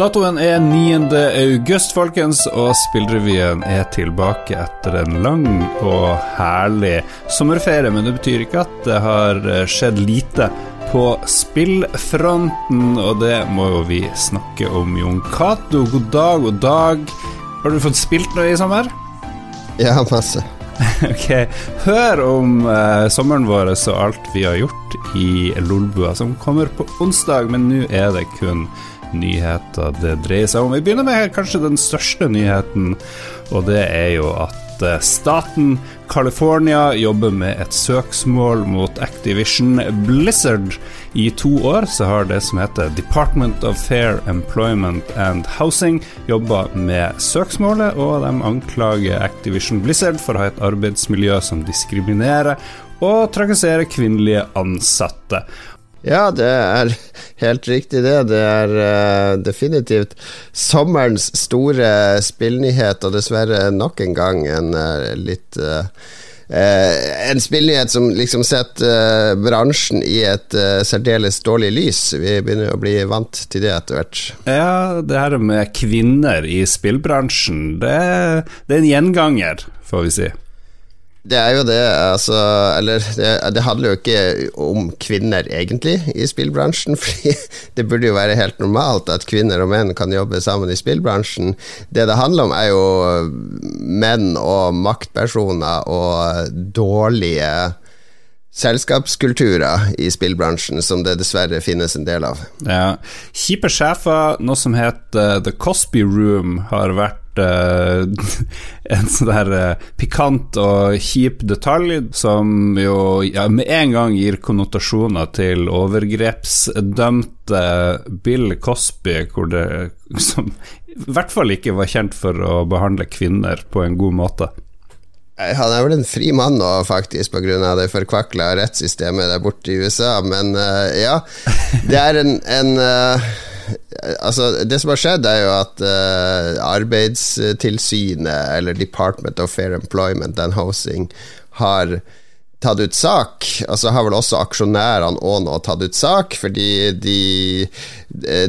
Datoen er 9. august, folkens, og Spillrevyen er tilbake etter en lang og herlig sommerferie. Men det betyr ikke at det har skjedd lite på spillfronten, og det må jo vi snakke om. Jon Cato, god dag god dag. Har du fått spilt noe i sommer? Ja, masse. ok. Hør om eh, sommeren vår og alt vi har gjort i Lolbua, som kommer på onsdag, men nå er det kun nyheter det dreier seg om. Vi begynner med kanskje den største nyheten, og det er jo at eh, staten California jobber med et søksmål mot Activision Blizzard. I to år så har det som heter Department of Fair Employment and Housing jobba med søksmålet, og de anklager Activision Blizzard for å ha et arbeidsmiljø som diskriminerer og trakasserer kvinnelige ansatte. Ja, det er helt riktig, det. Det er uh, definitivt sommerens store spillnyhet, og dessverre nok en gang en uh, litt uh, en spillnyhet som liksom setter bransjen i et særdeles dårlig lys. Vi begynner å bli vant til det etter hvert. Ja, det her med kvinner i spillbransjen, det, det er en gjenganger, får vi si. Det er jo det, altså Eller det, det, handler jo ikke om kvinner, egentlig, i spillbransjen. Fordi det burde jo være helt normalt at kvinner og menn kan jobbe sammen i spillbransjen. Det det handler om, er jo menn og maktpersoner og dårlige selskapskulturer i spillbransjen, som det dessverre finnes en del av. Ja. Kjipe sjefer, noe som heter The Cosby Room, har vært uh, en sånn der uh, pikant og kjip detalj som jo ja, med en gang gir konnotasjoner til overgrepsdømte Bill Cosby, hvor det som i hvert fall ikke var kjent for å behandle kvinner på en god måte. Han er vel en fri mann nå, faktisk, pga. det forkvakla rettssystemet der borte i USA, men uh, ja. Det er en, en uh, Altså, det som har skjedd, er jo at uh, Arbeidstilsynet, eller Department of Fair Employment and Housing, har tatt ut sak. Og så har vel også aksjonærene òg nå tatt ut sak, fordi de,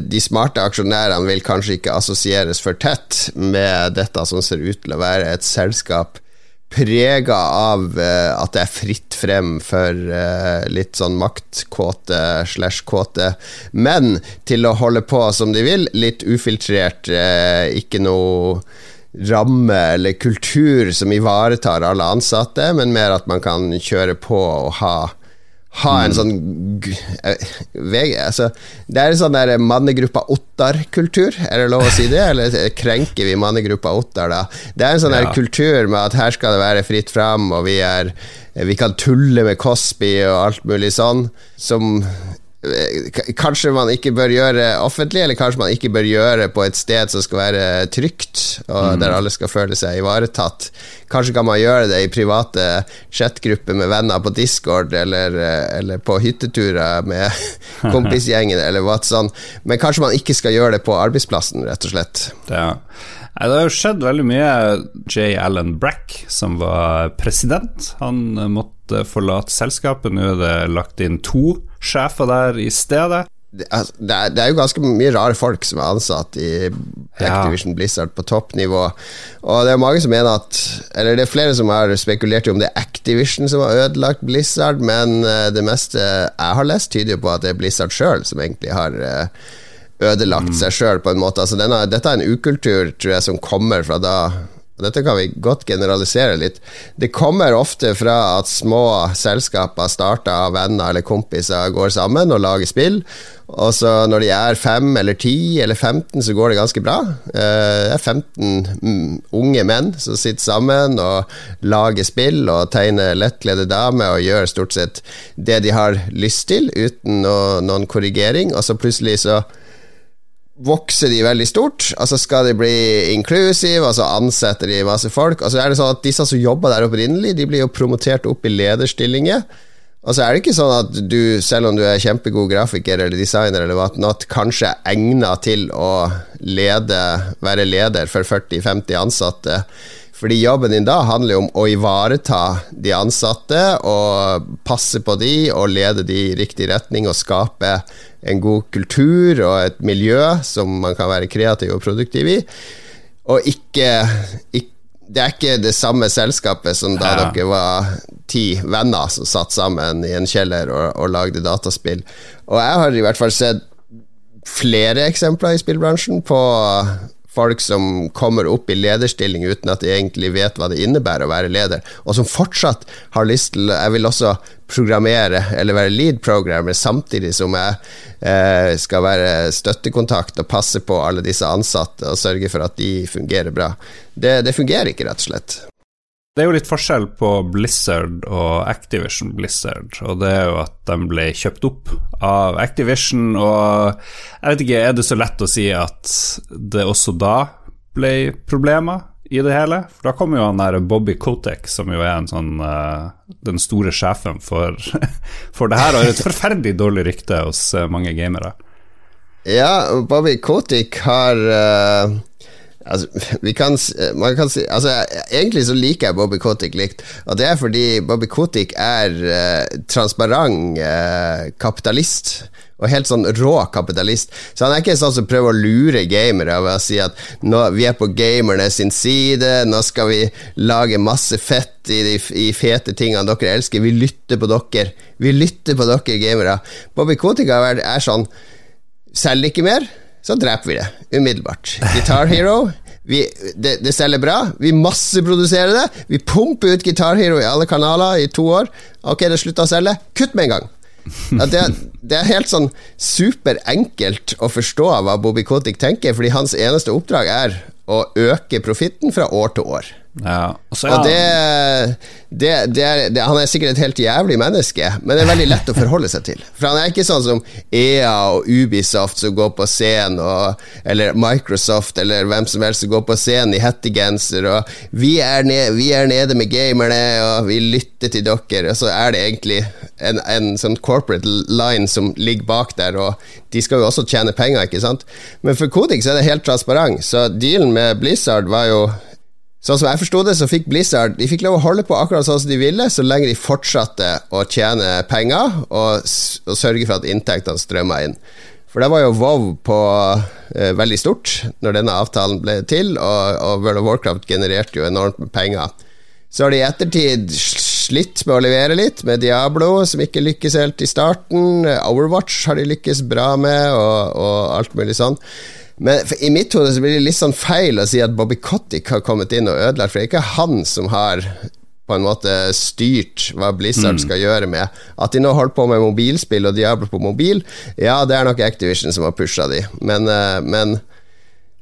de smarte aksjonærene vil kanskje ikke assosieres for tett med dette som ser ut til å være et selskap prega av uh, at det er fritt frem for uh, litt sånn maktkåte slash kåte menn til å holde på som de vil, litt ufiltrert, uh, ikke noe ramme eller kultur som ivaretar alle ansatte, men mer at man kan kjøre på og ha ha en mm. sånn VG, altså, Det er en sånn der mannegruppa Ottar-kultur, er det lov å si det? Eller krenker vi mannegruppa Ottar, da? Det er en sånn ja. der kultur med at her skal det være fritt fram, og vi, er, vi kan tulle med Cosby og alt mulig sånn, som kanskje man ikke bør gjøre offentlig, eller kanskje man ikke bør gjøre på et sted som skal være trygt, og mm. der alle skal føle seg ivaretatt. Kanskje kan man gjøre det i private chatgrupper med venner på Discord, eller, eller på hytteturer med kompisgjengen, eller hva sånn. Men kanskje man ikke skal gjøre det på arbeidsplassen, rett og slett. Ja. Det har jo skjedd veldig mye. J. Allen Brack, som var president, han måtte forlate selskapet. Nå er det lagt inn to sjefer der i stedet. Det er, det er, jo ganske mye rare folk som er ansatt i Activision ja. Blizzard på toppnivå. Og det er mange som mener at Eller det er flere som har spekulert i om det er Activision som har ødelagt Blizzard, men eh, det meste jeg har lest, tyder på at det er Blizzard sjøl som egentlig har eh, ødelagt mm. seg sjøl, på en måte. Altså denne, dette er en ukultur, tror jeg, som kommer fra da dette kan vi godt generalisere litt. Det kommer ofte fra at små selskaper starter av venner eller kompiser går sammen og lager spill. Og så når de er fem eller ti eller 15, så går det ganske bra. Eh, det er 15 mm, unge menn som sitter sammen og lager spill og tegner lettkledde damer og gjør stort sett det de har lyst til, uten noen korrigering, og så plutselig så vokser de veldig stort, og så skal de bli inclusive, og så ansetter de masse folk. Og så er det sånn at disse som jobber der opprinnelig, de blir jo promotert opp i lederstillinger. Og så er det ikke sånn at du, selv om du er kjempegod grafiker eller designer, eller hva, kanskje er egnet til å lede, være leder for 40-50 ansatte Fordi jobben din da handler om å ivareta de ansatte og passe på de og lede de i riktig retning og skape en god kultur og et miljø som man kan være kreativ og produktiv i. Og ikke, ikke det er ikke det samme selskapet som da ja. dere var ti venner som satt sammen i en kjeller og, og lagde dataspill. Og jeg har i hvert fall sett flere eksempler i spillbransjen på folk som kommer opp i lederstilling uten at de egentlig vet hva det innebærer å være leder, og som fortsatt har lyst til Jeg vil også programmere eller være lead programmer samtidig som jeg eh, skal være støttekontakt og passe på alle disse ansatte og sørge for at de fungerer bra. Det, det fungerer ikke, rett og slett. Det er jo litt forskjell på Blizzard og Activision Blizzard, og det er jo at de ble kjøpt opp av Activision, og jeg vet ikke, er det så lett å si at det også da ble problemer i det hele? For da kom jo han der Bobby Kotek, som jo er en sånn uh, den store sjefen for, for det her, og har et forferdelig dårlig rykte hos uh, mange gamere. Ja, Bobby Kotik har uh Altså, kan, man kan altså, Egentlig så liker jeg Bobby Kotick likt, og det er fordi Bobby Kotick er eh, transparent eh, kapitalist. Og helt sånn rå kapitalist. Så han er ikke sånn som prøver å lure gamere ved å si at nå, vi er på gamerne sin side, nå skal vi lage masse fett i de i fete tingene dere elsker, vi lytter på dere. Vi lytter på dere gamere. Bobby Kotick er sånn Selger ikke mer så dreper vi det umiddelbart. Guitar Hero vi, det, det, selger bra. Vi masseproduserer det. Vi pumper ut Guitar Hero i alle kanaler i to år. Ok, det slutter å selge. Kutt med en gang. Det, det, er helt sånn superenkelt å forstå hva Bobby Kotick tenker, fordi hans eneste oppdrag er å øke profitten fra år til år. Ja. Også, ja. Og det, det, det, er, Han er sikkert et helt jævlig menneske, men det er veldig lett å forholde seg til. For han er ikke sånn som EA og Ubisoft som går på scenen, og, eller Microsoft eller hvem som helst som går på scenen i hettegenser, og vi er, ned, vi er, nede med gamerne, og vi lytter til dere, og så er det egentlig en, en sånn corporate line som ligger bak der, og de skal jo også tjene penger, ikke sant? Men for Kodix er det helt transparent, så dealen med Blizzard var jo Sånn som jeg forsto det, så fikk Blizzard De fikk lov å holde på akkurat sånn som de ville, så lenge de fortsatte å tjene penger og, og sørge for at inntektene strømma inn. For det var jo Vov på eh, veldig stort når denne avtalen ble til, og, og, World of Warcraft genererte jo enormt med penger. Så har de i ettertid slitt med å levere litt, med Diablo, som ikke lykkes helt i starten. Overwatch har de lykkes bra med, og, og alt mulig sånn. Men i mitt hode så blir det litt sånn feil å si at Bobby Cottick har kommet inn og ødelagt, for det er ikke han som har på en måte styrt hva Blizzard mm. skal gjøre med At de nå holder på med mobilspill og Diablo på mobil, ja, det er nok Activision som har pusha de, men, uh, men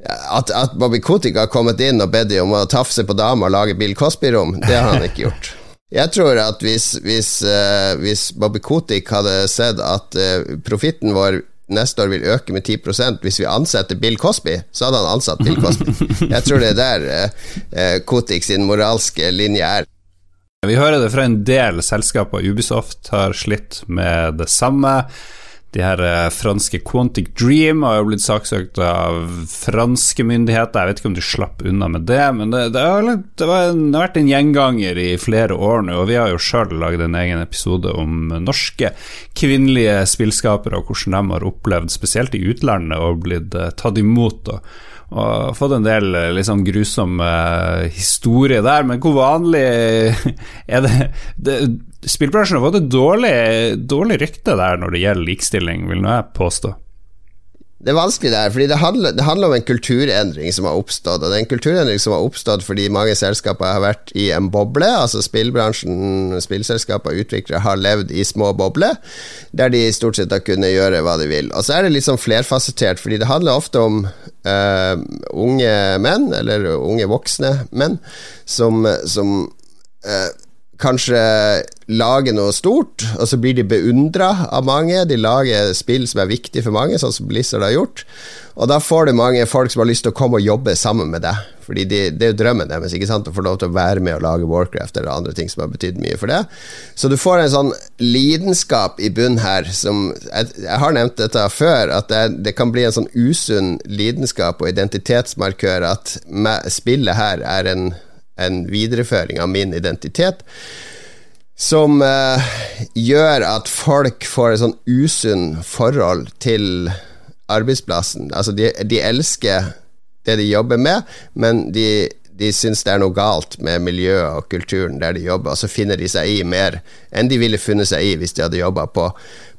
at, at, Bobby Kotick har kommet inn og bedt de om å tafse på dama og lage Bill Cosby-rom, det har han ikke gjort. Jeg tror at hvis, hvis, uh, hvis Bobby Kotick hadde sett at uh, profitten vår neste år vil øke med 10% hvis vi ansetter Bill Cosby, så hadde han ansatt Bill Cosby. Jeg tror det er der eh, Kotik sin moralske linje er. Vi hører det fra en del selskaper. Ubisoft har slitt med det samme. De her eh, franske Quantic Dream har jo blitt saksøkt av franske myndigheter. Jeg vet ikke om de slapp unna med det, men det, det, har, det, var, det har, vært en gjenganger i flere år nå. Og vi har jo sjøl lagd en egen episode om norske kvinnelige spillskapere, og hvordan de har opplevd, spesielt i utlandet, og blitt uh, tatt imot. Og, og fått en del eh, liksom grusom uh, historie der, men hvor vanlig er det, det Spillbransjen har fått et dårlig, dårlig rykte der når det gjelder likestilling, vil nå jeg påstå. Det er vanskelig der, fordi det handler, det handler, om en kulturendring som har oppstått. Og det er en kulturendring som har oppstått fordi mange selskaper har vært i en boble. Altså spillbransjen, spillselskaper utviklere har levd i små bobler, der de stort sett har kunnet gjøre hva de vil. Og så er det litt sånn flerfasettert, fordi det handler ofte om uh, unge menn, eller unge voksne menn, som, som uh, kanskje lager noe stort, og så blir de beundra av mange. De lager spill som er viktige for mange, sånn som Blizzard har gjort. Og da får du mange folk som har lyst til å komme og jobbe sammen med deg. Fordi de, det er jo drømmen deres ikke sant? å få lov til å være med og lage Warcraft eller andre ting som har betydd mye for det. Så du får en sånn lidenskap i bunn her som Jeg, jeg har nevnt dette før, at det, det, kan bli en sånn usunn lidenskap og identitetsmarkør at spillet her er en en videreføring av min identitet. Som eh, gjør at folk får et sånn usunn forhold til arbeidsplassen. Altså, de, de elsker det de jobber med, men de, de syns det er noe galt med miljøet og kulturen der de jobber, og så finner de seg i mer enn de ville funnet seg i hvis de hadde jobba på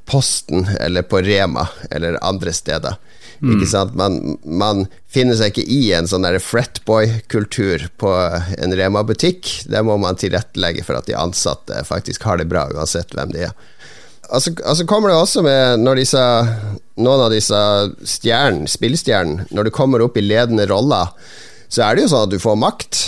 Posten eller på Rema eller andre steder. Mm. Ikke sant? Man, man, finner seg ikke i en sånn fretboy-kultur på en Rema-butikk. Der må man tilrettelegge for at de ansatte faktisk har det bra, uansett hvem de er. Altså, altså kommer det også med når disse, noen av disse stjernene, spillstjernene, når du kommer opp i ledende roller, så er det jo sånn at du får makt.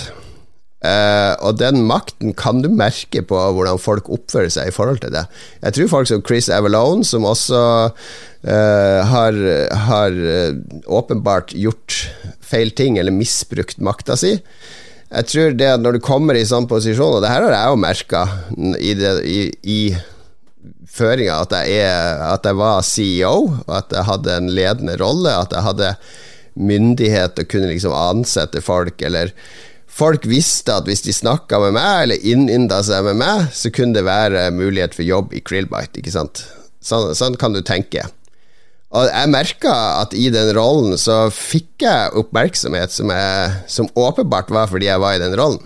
Uh, og den makten kan du merke på hvordan folk oppfører seg i forhold til det. Jeg tror folk som Chris Avalone, som også uh, har, har uh, åpenbart gjort feil ting eller misbrukt makta si Jeg tror det at når du kommer i sånn posisjon, og det her har jeg jo merka i, i, i føringa, at, at jeg var CEO, og at jeg hadde en ledende rolle, at jeg hadde myndighet og kunne liksom ansette folk, eller folk visste at hvis de snakka med meg, eller innynda seg med meg, så kunne det være mulighet for jobb i Krillbite, ikke sant. Sånn, sånn kan du tenke. Og jeg merka at i den rollen så fikk jeg oppmerksomhet som, jeg, som åpenbart var fordi jeg var i den rollen.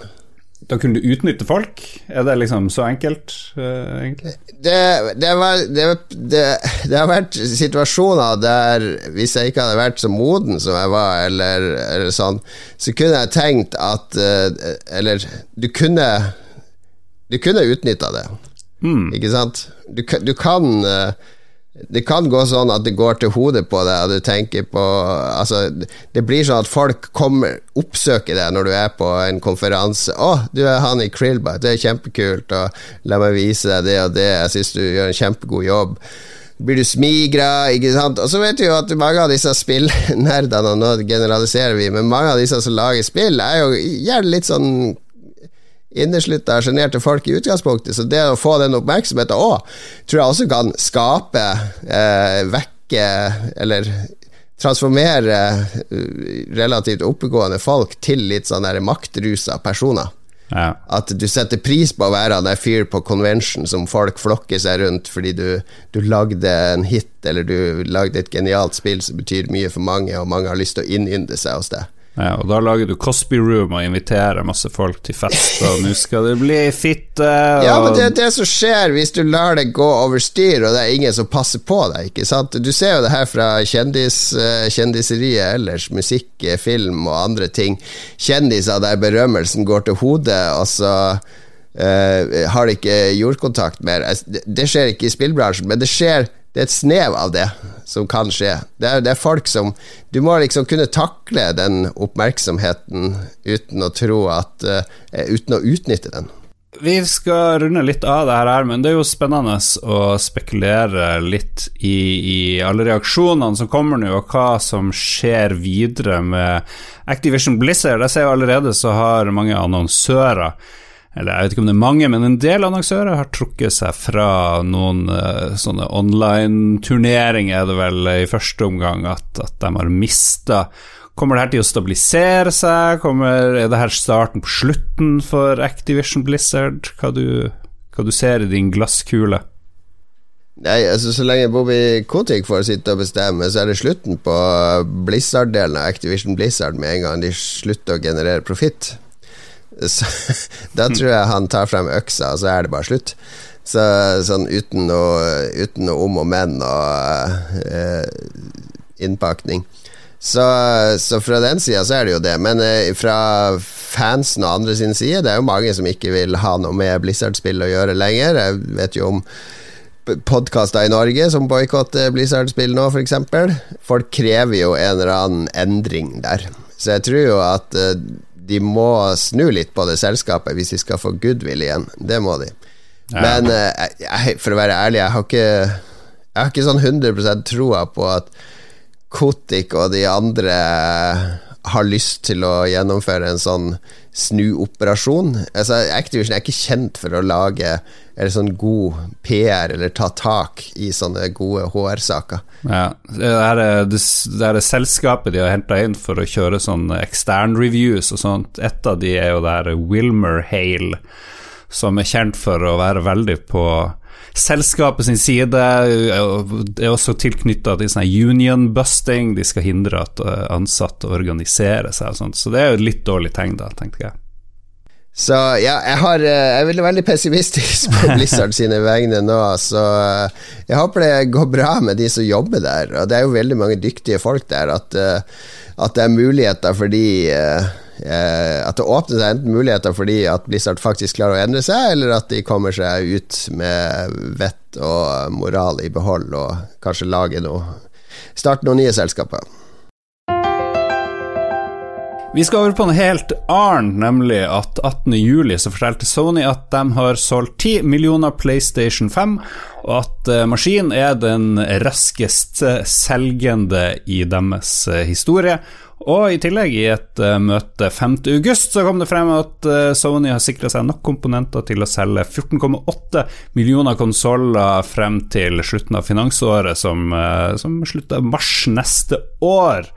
Da kunne du utnytte folk? Er det liksom så enkelt, uh, egentlig? Det, det, var, det, det, har vært situasjoner der hvis jeg ikke hadde vært så moden som jeg var, eller, eller sånn, så kunne jeg tenkt at uh, Eller du kunne Du kunne utnytta det, mm. ikke sant? Du, du kan uh, det kan gå sånn at det går til hodet på deg, og du tenker på Altså, det blir sånn at folk kommer, oppsøker deg når du er på en konferanse. 'Å, du er han i Krillbite, det er kjempekult', og 'la meg vise deg det og det, jeg syns du gjør en kjempegod jobb'. Blir du smigra, ikke sant? Og så vet du jo at mange av disse spillnerdene, og nå generaliserer vi, men mange av disse som lager spill, er jo gjerne litt sånn inneslutta, sjenerte folk i utgangspunktet. Så det å få den oppmerksomheten òg, tror jeg også kan skape, eh, vekke eller transformere eh, relativt oppegående folk til litt sånn maktrusa personer. Ja. At du setter pris på å være han der fyr på convention som folk flokker seg rundt fordi du, du, lagde en hit, eller du lagde et genialt spill som betyr mye for mange, og mange har lyst til å innynde seg hos deg. Ja, og da lager du Cosby Room og inviterer masse folk til fest, og nå skal det bli fitte og... Ja, men det er det som skjer hvis du lar det gå over styr, og det er ingen som passer på deg, ikke sant? Du ser jo det her fra kjendis, eh, kjendiseriet ellers, musikk, eh, film og andre ting. Kjendiser der berømmelsen går til hodet, og så uh, har de ikke jordkontakt mer. Det skjer ikke i spillbransjen, men det skjer det er et snev av det som kan skje. Det er, det er, folk som Du må liksom kunne takle den oppmerksomheten uten å tro at uh, Uten å utnytte den. Vi skal runde litt av det her, men det er jo spennende å spekulere litt i, i alle reaksjonene som kommer nå, og hva som skjer videre med Activision Blizzard. Jeg ser jo allerede så har mange annonsører eller jeg vet ikke om det er mange, men en del annonsører har trukket seg fra noen uh, sånne online-turneringer, er det vel i første omgang, at, at de har mista Kommer det her til å stabilisere seg? Kommer, er det her starten på slutten for Activision Blizzard? Hva du, hva du ser i din glasskule? Nei, altså Så lenge Bobby Kotick får sitte og bestemme, så er det slutten på Blizzard-delen av Activision Blizzard med en gang de slutter å generere profitt. Så, da tror jeg han tar frem øksa, og så er det bare slutt. Så, sånn uten noe, uten noe om og men og uh, innpakning. Så, så, fra den sida så er det jo det. Men uh, fra fansen og andre sin side, det er jo mange som ikke vil ha noe med Blizzard-spill å gjøre lenger. Jeg vet jo om podkaster i Norge som boikotter Blizzard-spill nå, f.eks. Folk krever jo en eller annen endring der. Så jeg tror jo at uh, de må snu litt på det selskapet hvis de skal få goodwill igjen. Det må de. Ja. Men uh, jeg, for å være ærlig, jeg har ikke, jeg har ikke sånn 100 troa på at Kotik og de andre har lyst til å gjennomføre en sånn snuoperasjon. Altså, Activision er ikke kjent for å lage eller sånn god PR eller ta tak i sånne gode HR-saker. Ja, det er det, det er selskapet de har henta inn for å kjøre sånn ekstern-reviews og sånt. Et av de er jo det her Wilmer Hale, som er kjent for å være veldig på selskapet sin side er også tilknytta til sånn union busting. De skal hindre at eh, ansatte organiserer seg og sånt. Så det er jo et litt dårlig tegn, da, tenkte jeg. Så ja, jeg, har, eh, jeg er veldig, veldig pessimistisk på Blizzard sine vegne nå. Så eh, jeg håper det går bra med de som jobber der. Og det er jo veldig mange dyktige folk der. At, at det er muligheter for de Eh, at det åpner seg enten muligheter fordi at Blizzard faktisk klarer å endre seg, eller at de kommer seg ut med vett og moral i behold og kanskje lage noe Starte noen nye selskaper. Vi skal over på noe helt annet, nemlig at 18.07 så fortalte Sony at de har solgt 10 millioner PlayStation 5, og at eh, maskinen er den raskest selgende i deres eh, historie. Og i tillegg, i et uh, møte 5.8, så kom det frem at uh, Sony har sikra seg nok komponenter til å selge 14,8 millioner konsoller frem til slutten av finansåret, som, uh, som slutter mars neste år.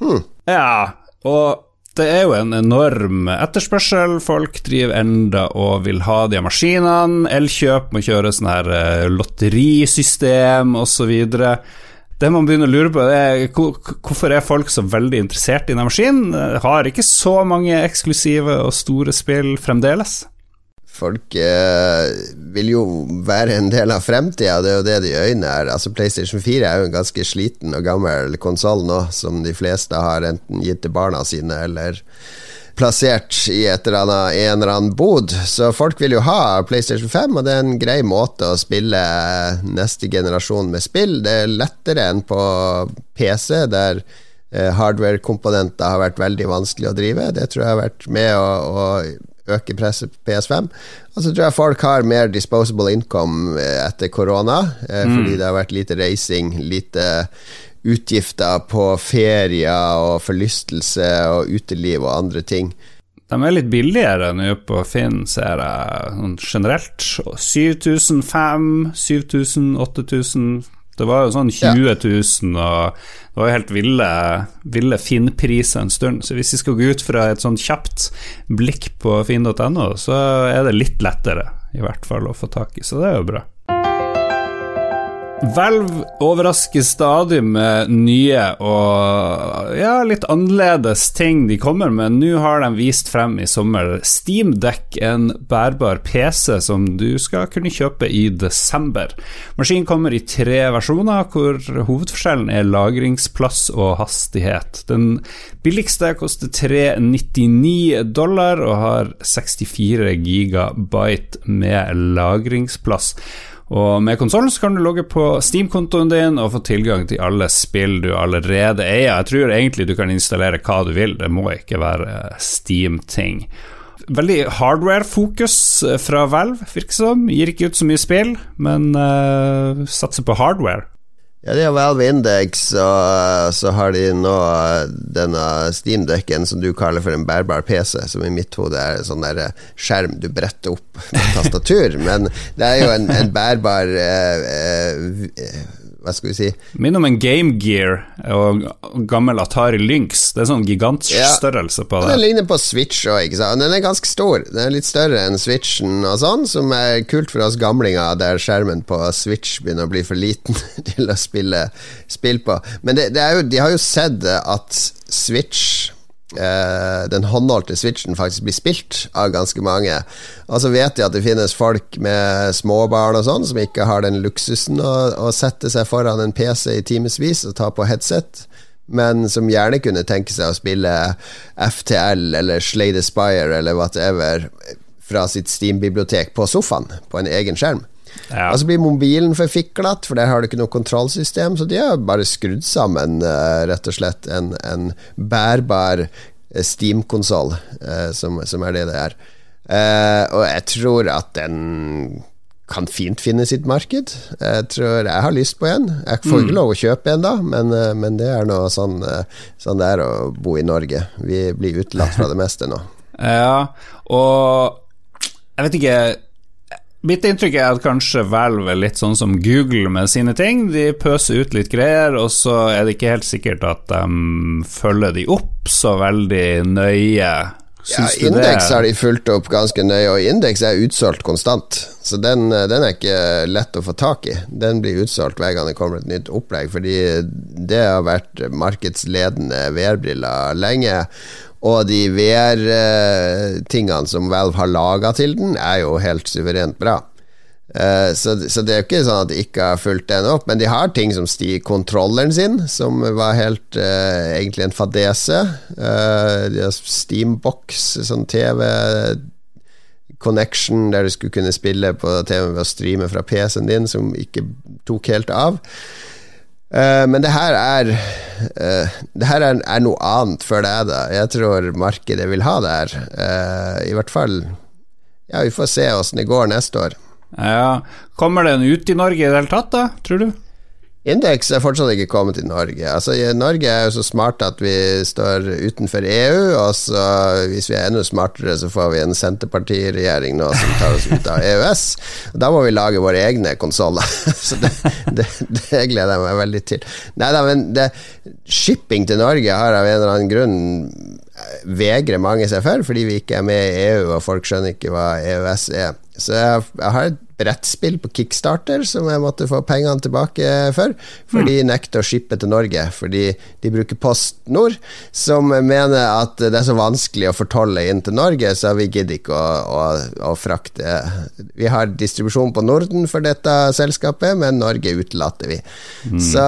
Hmm. Ja, og det er jo en enorm etterspørsel. Folk driver enda og vil ha de maskinene. Elkjøp må kjøre sånn her lotterisystem osv. Det man begynner å lure på, er hvorfor er folk så veldig interessert i denne maskinen? Har ikke så mange eksklusive og store spill fremdeles. Folk eh, vil jo være en del av fremtida, det er jo det de øyner er. Altså PlayStation 4 er jo en ganske sliten og gammel konsoll nå, som de fleste har enten gitt til barna sine eller plassert i et eller annet, en eller annen bod. Så folk vil jo ha PlayStation 5, og det er en grei måte å spille neste generasjon med spill. Det er lettere enn på PC, der eh, hardware-komponenter har vært veldig vanskelig å drive. Det tror jeg har vært med å, å øke presset på PS5. Og så tror jeg folk har mer disposable income eh, etter korona, fordi mm. fordi det har vært lite racing, lite utgifter på ferier og forlystelse og uteliv og andre ting. De er litt billigere nå på Finn, ser jeg, sånn generelt. 7500, 7000, 8000. Det var jo sånn 20 000, og det var jo helt ville, ville Finn-priser en stund. Så hvis vi skal gå ut fra et sånn kjapt blikk på finn.no, så er det litt lettere, i hvert fall, å få tak i. Så det er jo bra. Valve overrasker stadig med nye og ja, litt annerledes ting de kommer med. Nå har de vist frem i sommer Steamdeck, en bærbar PC som du skal kunne kjøpe i desember. Maskinen kommer i tre versjoner, hvor hovedforskjellen er lagringsplass og hastighet. Den billigste koster 399 dollar og har 64 gigabyte med lagringsplass. Og med konsollen kan du logge på Steam-kontoen din og få tilgang til alle spill du allerede eier. Jeg tror egentlig du kan installere hva du vil, det må ikke være Steam-ting. Veldig hardware-fokus fra Valve, virker som. Gir ikke ut så mye spill, men uh, satser på hardware. Ja, det er Valve Index, og så har de nå denne Steam-dekken som du kaller for en bærbar PC, som i mitt hode er en sånn der eh, skjerm du bretter opp med tastatur. Men det er jo en, en bærbar eh, eh, hva skal vi si Minner om en Game Gear og gammel Atari Lynx. Det er sånn gigantstørrelse på det. Den ligner på Switch òg, ikke sant. Den er ganske stor. Den er litt større enn Switchen og sånn, som er kult for oss gamlinger der skjermen på Switch begynner å bli for liten til å spille spill på. Men det, det jo, de har jo sett at Switch Uh, den håndholdte switchen faktisk blir spilt av ganske mange. Og så vet de at det finnes folk med småbarn og sånn som ikke har den luksusen å, å sette seg foran en PC i timevis og ta på headset, men som gjerne kunne tenke seg å spille FTL eller Slade Spire eller whatever fra sitt Steam-bibliotek på sofaen på en egen skjerm. Ja. Og så blir mobilen forfiklet for der har du ikke noe kontrollsystem. Så de har bare skrudd sammen uh, rett og slett en, en bærbar uh, Steam-konsoll, uh, som, som, er det det er. og jeg tror at den kan fint finne sitt marked. Jeg tror jeg har lyst på en. Jeg får ikke mm. lov å kjøpe en, da, men, eh, men det er noe sånn, eh, sånn det er å bo i Norge. Vi blir utelatt fra det meste nå. ja, og jeg vet ikke Mitt inntrykk er at kanskje Valve er litt sånn som Google med sine ting. De pøser ut litt greier, og så er det ikke helt sikkert at de følger de opp så veldig nøye ja, Indeks har de fulgt opp ganske nøye, og Indeks er utsolgt konstant. Så den, eh, den, er ikke lett å få tak i. Den blir utsolgt hver gang det kommer et nytt opplegg, fordi det har vært markedsledende VR-briller lenge. Og de VR-tingene eh, som Valve har laga til den, er jo helt suverent bra. Uh, så, det er jo ikke sånn at de ikke har fulgt den opp, men de har ting som sti kontrolleren sin, som var helt uh, egentlig en fadese. Uh, de har Steambox, sånn TV connection der du skulle kunne spille på TV ved å streame fra PC-en din, som ikke tok helt av. men det her er Det her er, er, noe annet før det er det. Jeg tror markedet vil ha det her. I hvert fall Ja, vi får se åssen det går neste år. Ja, Kommer den ut i Norge i det hele tatt, da, tror du? Indeks er fortsatt ikke kommet til Norge. Altså, Norge er jo så smart at vi står utenfor EU, og så, hvis vi er enda smartere, så får vi en Senterpartiregjering nå som tar oss ut av EØS. Da må vi lage våre egne konsoller. så det, det, det, gleder jeg meg veldig til. Neida, men det, shipping til Norge har av en eller annen grunn vegrer mange seg for, fordi vi ikke er med i EU, og folk skjønner ikke hva EØS er. Så jeg, jeg har et brettspill på Kickstarter som jeg måtte få pengene tilbake for, for de mm. nekter å shippe til Norge fordi de bruker PostNord, som mener at det er så vanskelig å fortolle inn til Norge, så vi gidder ikke å, å, å frakte Vi har distribusjon på Norden for dette selskapet, men Norge utelater vi. Mm. Så,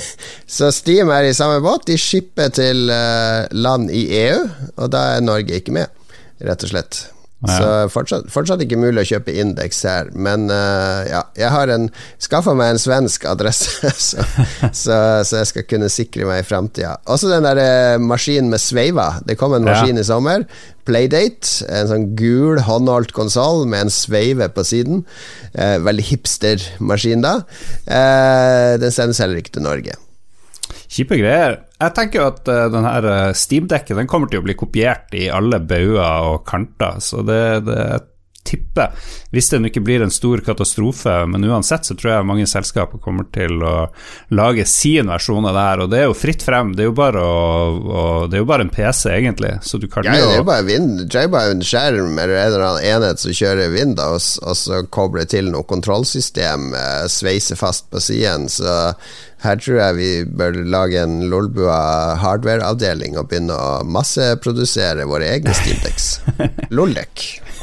så, Steam er i samme båt. De shipper til uh, land i EU, og da er Norge ikke med, rett og slett. Ja. Så fortsatt, fortsatt, ikke mulig å kjøpe indeks her. Men uh, ja, jeg har en skaffa meg en svensk adresse, så, så, så, jeg skal kunne sikre meg i framtida. Også den der uh, maskinen med sveiva. Det kom en maskin ja. i sommer. Playdate. En sånn gul, håndholdt konsoll med en sveive på siden. Uh, veldig hipster-maskin, da. den sendes heller ikke til Norge. Kjipe greier. Jeg tenker jo at uh, den her Steam-dekket den kommer til å bli kopiert i alle bauger og kanter, så det, det tipper, hvis det ikke blir en stor katastrofe, men uansett så tror jeg mange selskaper kommer til å lage sin versjon av det her, og det er jo fritt frem. Det er jo bare, å, å, det er jo bare en PC, egentlig, så du kan ja, jo Det er jo bare, vind, det er bare en skjerm eller en eller annen enhet som kjører Windows, og så kobler til noe kontrollsystem, eh, sveiser fast på siden, så her tror jeg vi bør lage en Lolbua hardware-avdeling og begynne å masseprodusere våre egne Steamdex. Loldek.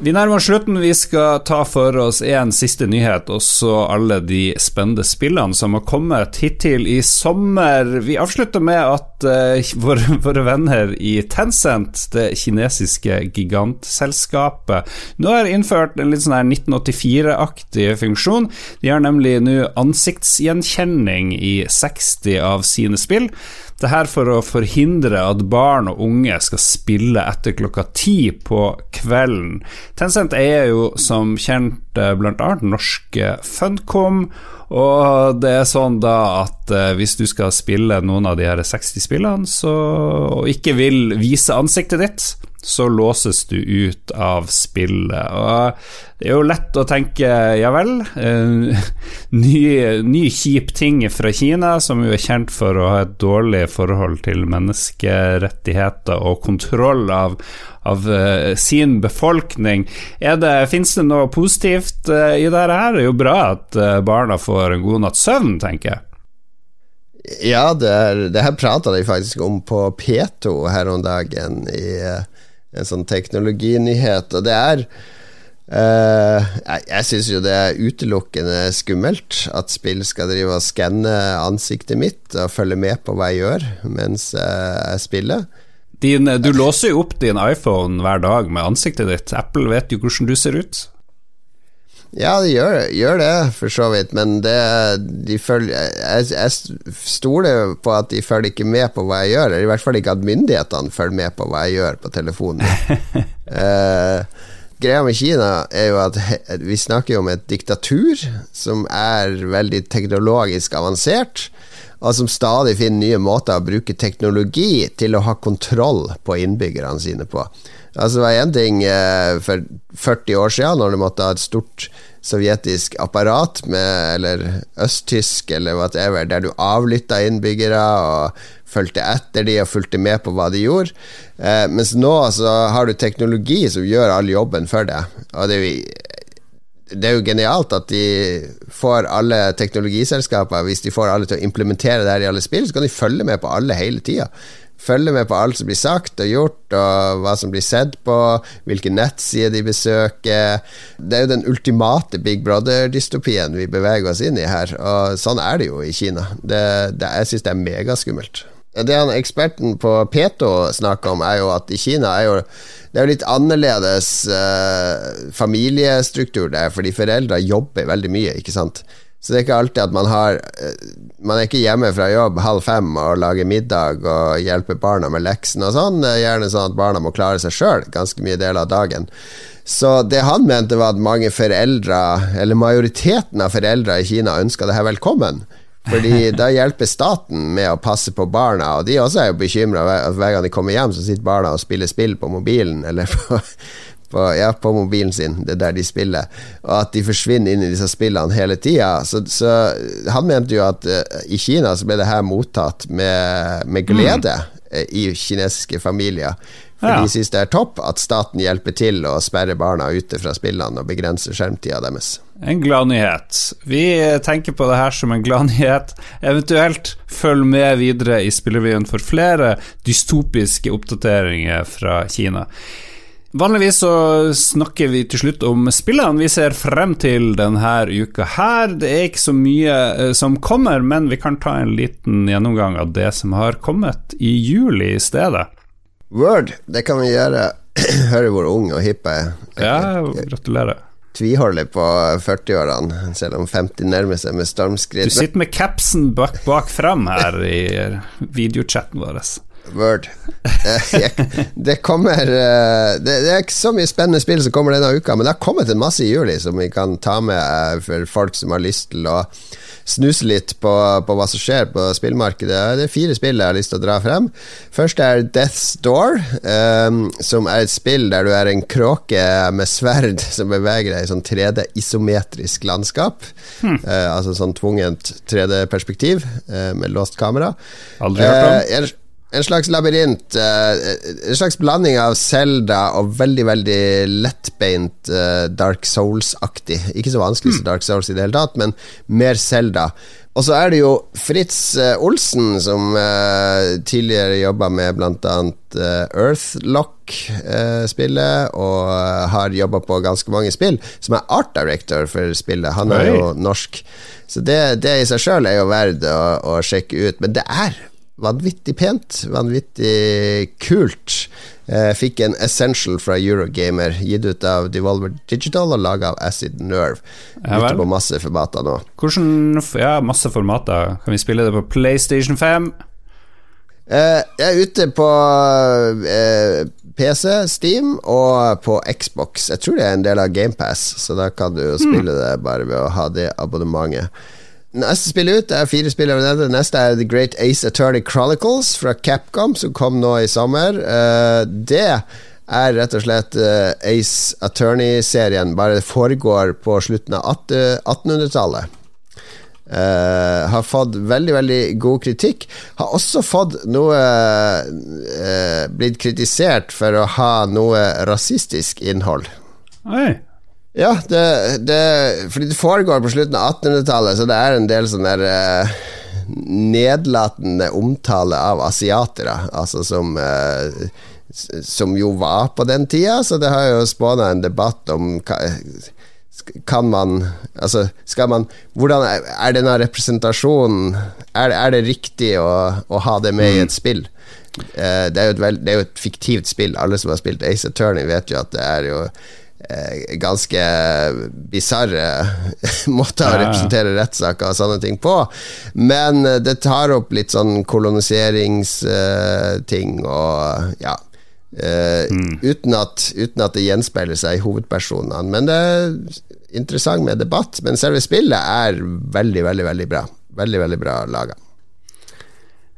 Vi nærmer oss slutten. Vi skal ta for oss en siste nyhet, og så alle de spennende spillene som har kommet hittil i sommer. Vi avslutter med at uh, våre, våre, venner i Tencent, det kinesiske gigantselskapet, nå har innført en litt sånn her 1984-aktig funksjon. De har nemlig nå ansiktsgjenkjenning i 60 av sine spill. Det her for å forhindre at barn og unge skal spille etter klokka ti på kvelden. Tencent eier jo som kjent eh, bl.a. norske Funcom, og det er sånn da at eh, hvis du skal spille noen av de her 60 spillene, så, og ikke vil vise ansiktet ditt, så låses du ut av spillet. Og det er jo lett å tenke ja vel, eh, ny, ny, kjip ting fra Kina, som jo er kjent for å ha et dårlig forhold til menneskerettigheter og kontroll av, av uh, sin befolkning. Fins det noe positivt uh, i dette her? Det er jo bra at barna får en god natts søvn, tenker jeg. Ja, det, er, det her prata de faktisk om på P2 her om dagen. i en sånn teknologinyhet. Og det er uh, Jeg, jeg syns jo det er utelukkende skummelt at spill skal drive og skanne ansiktet mitt og følge med på hva jeg gjør mens jeg spiller. Din, du låser jo opp din iPhone hver dag med ansiktet ditt. Apple vet jo hvordan du ser ut. Ja, det gjør, gjør, det, for så vidt, men det, de følger jeg, jeg, stoler på at de følger ikke med på hva jeg gjør, eller i hvert fall ikke at myndighetene følger med på hva jeg gjør på telefonen. uh, greia med Kina er jo at vi snakker om et diktatur som er veldig teknologisk avansert, og som stadig finner nye måter å bruke teknologi til å ha kontroll på innbyggerne sine på. Altså Det var én ting eh, for 40 år siden, når du måtte ha et stort sovjetisk apparat, med, eller østtysk eller whatever, der du avlytta innbyggere og fulgte etter de og fulgte med på hva de gjorde. Eh, mens nå så har du teknologi som gjør all jobben for deg. Og det er jo det er jo genialt at de får alle teknologiselskaper Hvis de får alle til å implementere det her i alle spill, så kan de følge med på alle hele tida følge med på alt som blir sagt og gjort, og hva som blir sett på, hvilke nettsider de besøker. Det er jo den ultimate Big Brother-dystopien vi beveger oss inn i her, og sånn er det jo i Kina. Det, det, jeg syns det er megaskummelt. Det han eksperten på Peto snakker om, er jo at i Kina er jo det er jo litt annerledes eh, familiestruktur der, fordi foreldre jobber veldig mye, ikke sant. Så det er ikke alltid at man har eh, Man er ikke hjemme fra jobb halv fem og lager middag og hjelper barna med leksene og sånn. Er gjerne sånn at barna må klare seg sjøl ganske mye deler av dagen. Så det han mente, var at mange foreldre, eller majoriteten av foreldre i Kina, ønska det her velkommen. Fordi da hjelper staten med å passe på barna, og de også er jo bekymra hver gang de kommer hjem, så sitter barna og spiller spill på mobilen eller på på, ja, på mobilen sin, det er der de spiller, og at de forsvinner inn i disse spillene hele tida. Så, så, han mente jo at uh, i Kina så ble det her mottatt med, med glede mm. uh, i kinesiske familier. For ja. de syns det er topp at staten hjelper til å sperre barna ute fra spillene og begrense skjermtida deres. En gladnyhet. Vi tenker på det her som en gladnyhet. Eventuelt følg med videre i Spillrevyen for flere dystopiske oppdateringer fra Kina. Vanligvis så snakker vi til slutt om spillene vi ser frem til denne uka her. Det er ikke så mye uh, som kommer, men vi kan ta en liten gjennomgang av det som har kommet i juli i stedet. Word, det kan vi gjøre. Høre hvor ung og hipp jeg er. Ja, gratulerer. Tviholder på 40-årene, selv om 50 nærmer seg med stormskritt. Du sitter med capsen bak, bak fram her i videochatten vår. Word. Det kommer eh, det, er ikke så mye spennende spill som kommer denne uka, men det har kommet en masse i juli som vi kan ta med eh, for folk som har lyst til å snuse litt på, på hva som skjer på spillmarkedet. Det er fire spill jeg har lyst til å dra frem. Først er Death's Door, um, som er et spill der du er en kråke med sverd som beveger deg i sånn 3D-isometrisk landskap. Hmm. Uh, altså sånn tvungent 3D-perspektiv uh, med låst kamera. Aldri hørt om. Uh, en slags labyrint. Uh, en slags blanding av Zelda og veldig, veldig lettbeint uh, Dark Souls-aktig. Ikke så vanskelig som mm. Dark Souls i det hele tatt, men mer Zelda. Og så er det jo Fritz uh, Olsen, som tidligere jobba med bl.a. Earthlock-spillet, og har jobba på ganske mange spill, som er art director for spillet. Han er jo norsk. Så det, det i seg sjøl er jo verdt å, å sjekke ut. Men det er vanvittig pent, vanvittig kult. Jeg fikk en Essential fra Eurogamer, gitt ut av Devolver Digital og laga av Acid Nerve. Ja, ute på masse formater nå. Hvordan Ja, masse formater. Kan vi spille det på PlayStation 5? Uh, jeg er ute på eh, PC, Steam og på Xbox. Jeg tror det er en del av GamePass, så da kan du hmm. spille mm. det bare ved å ha det abonnementet. Neste spill ut er fire spill Det neste er The Great Ace Attorney Chronicles fra Capcom, som kom nå i sommer. Uh, det er rett og slett uh, Ace Attorney-serien, bare det foregår på slutten av 1800-tallet. Uh, eh, har fått veldig, veldig god kritikk. Har også fått noe Blitt kritisert for å ha noe rasistisk innhold. Oi ja, det, det, fordi det foregår på slutten av 1800-tallet, så det er en del sånn der eh, nedlatende omtale av asiatere, altså som eh, Som jo var på den tida, så det har jo spåna en debatt om kan man Altså, skal man Hvordan er, er denne representasjonen Er, er det riktig å, å, ha det med i et mm. spill? Eh, det, er et, det, er jo et, fiktivt spill. Alle som har spilt Ace Attorney, vet jo at det er jo ganske bisarre måter å representere rettssaker og sånne ting på. Men det tar opp litt sånn koloniseringsting og ja. Mm. uten, at, uten, at, det gjenspeiler seg i hovedpersonene. Men det er interessant med debatt. Men selve spillet er veldig, veldig, veldig bra. Veldig, veldig bra laga.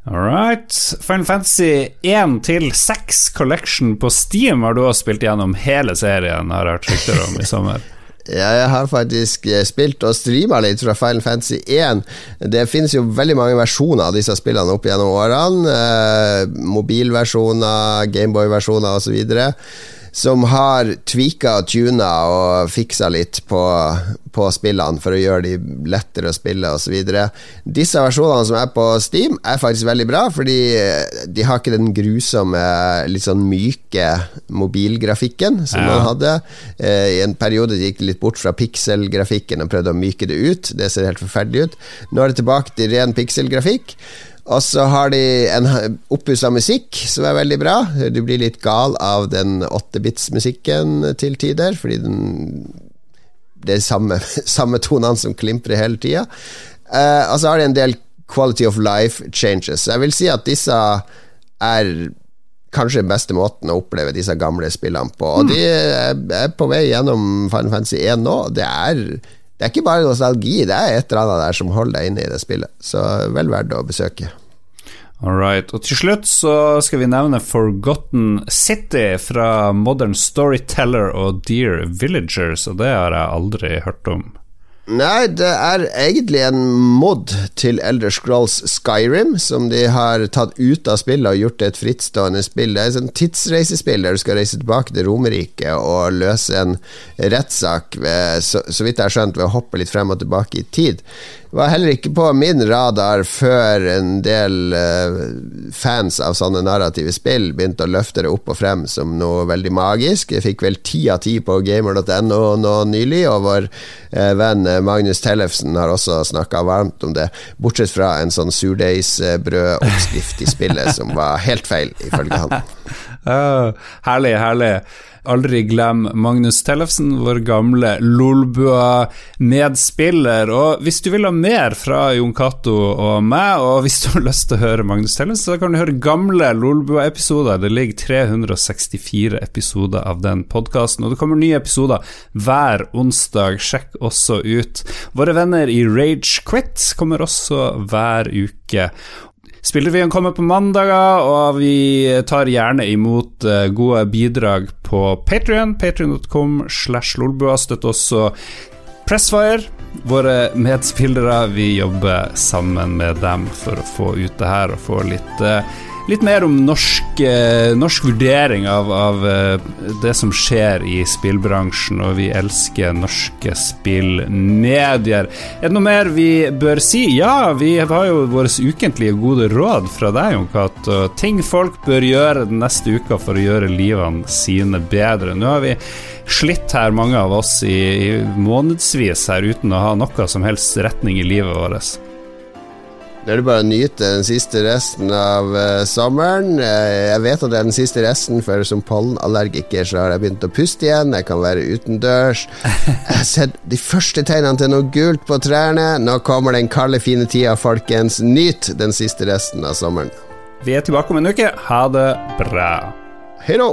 All right. Final Fantasy 1 til 6 Collection på Steam har du også spilt gjennom hele serien, har jeg hørt rykter om i sommer. Ja, jeg har faktisk eh, spilt og streama litt fra Final Fantasy 1. Det finnes jo veldig mange versjoner av disse spillene opp gjennom årene. Eh, mobilversjoner, Gameboy-versjoner osv som har tweaka og tuna og fiksa litt på, på, spillene for å gjøre de lettere å spille osv. Disse versjonene som er på Steam, er faktisk veldig bra, fordi de har ikke den grusomme, litt sånn myke mobilgrafikken som ja. man hadde. Eh, I en periode gikk det litt bort fra pikselgrafikken og prøvde å myke det ut. Det ser helt forferdelig ut. Nå er det tilbake til ren pikselgrafikk. Og så har de en oppussa musikk som er veldig bra. Du blir litt gal av den åttebits-musikken til tider, fordi den, det er samme, samme tonene som klimprer hele tida. Uh, og så har de en del quality of life changes. Jeg vil si at disse er kanskje den beste måten å oppleve disse gamle spillene på. Og mm. de er på vei gjennom Final Fantasy 1 nå. Det er det er ikke bare nostalgi, det er et eller annet der som holder deg inne i det spillet. Så vel verdt å besøke. Alright. Og til slutt så skal vi nevne Forgotten City fra Modern Storyteller og Dear Villagers, og det har jeg aldri hørt om. Nei, det er egentlig en mod til Elder Scrolls Skyrim, som de har tatt ut av spillet og gjort til et frittstående spill. Det er et sånn tidsreisespill der du skal reise tilbake til Romerike og løse en rettssak, så, så vidt jeg har skjønt, ved å hoppe litt frem og tilbake i tid. Det var heller ikke på min radar før en del uh, fans av sånne narrative spill begynte å løfte det opp og frem som noe veldig magisk. Jeg fikk vel ti av ti på gamer.no nå nylig, og vår uh, venn eh, Magnus Tellefsen har også snakka varmt om det, bortsett fra en sånn surdeigsbrødoppskrift i spillet som var helt feil, ifølge han. Uh, herlig, herlig. Aldri glem Magnus Tellefsen, vår gamle Lolbua-medspiller. Og hvis du vil ha mer fra Jon Cato og meg, og hvis du har lyst til å høre Magnus Tellefsen, så kan du høre gamle Lolbua-episoder. Det ligger 364 episoder av den podkasten, og det kommer nye episoder hver onsdag. Sjekk også ut. Våre venner i Rage Quit kommer også hver uke. Spillrevyen kommer på mandager, og vi tar gjerne imot uh, gode bidrag på Patrion. Patrion.com slash lolbua. Støtt også Pressfire, våre medspillere. Vi jobber sammen med dem for å få ut det her og få litt uh, litt mer om norsk, eh, norsk vurdering av, av, eh, det som skjer i spillbransjen, og vi elsker norske spillmedier. Er det noe mer vi bør si? Ja, vi har jo våre ukentlige gode råd fra deg, Jon Cato. Ting folk bør gjøre den neste uka for å gjøre livene sine bedre. Nå har vi slitt her, mange av oss, i, i månedsvis her uten å ha noe som helst retning i livet vårt. Det er det bare å nyte den siste resten av uh, sommeren. Uh, jeg vet at det er den siste resten, for som pollenallergiker så har jeg begynt å puste igjen. Jeg kan være utendørs. Jeg har sett de første tegnene til noe gult på trærne. Nå kommer den kalde, fine tida, folkens. Nyt den siste resten av sommeren. Vi er tilbake om en uke. Ha det bra. Hei då.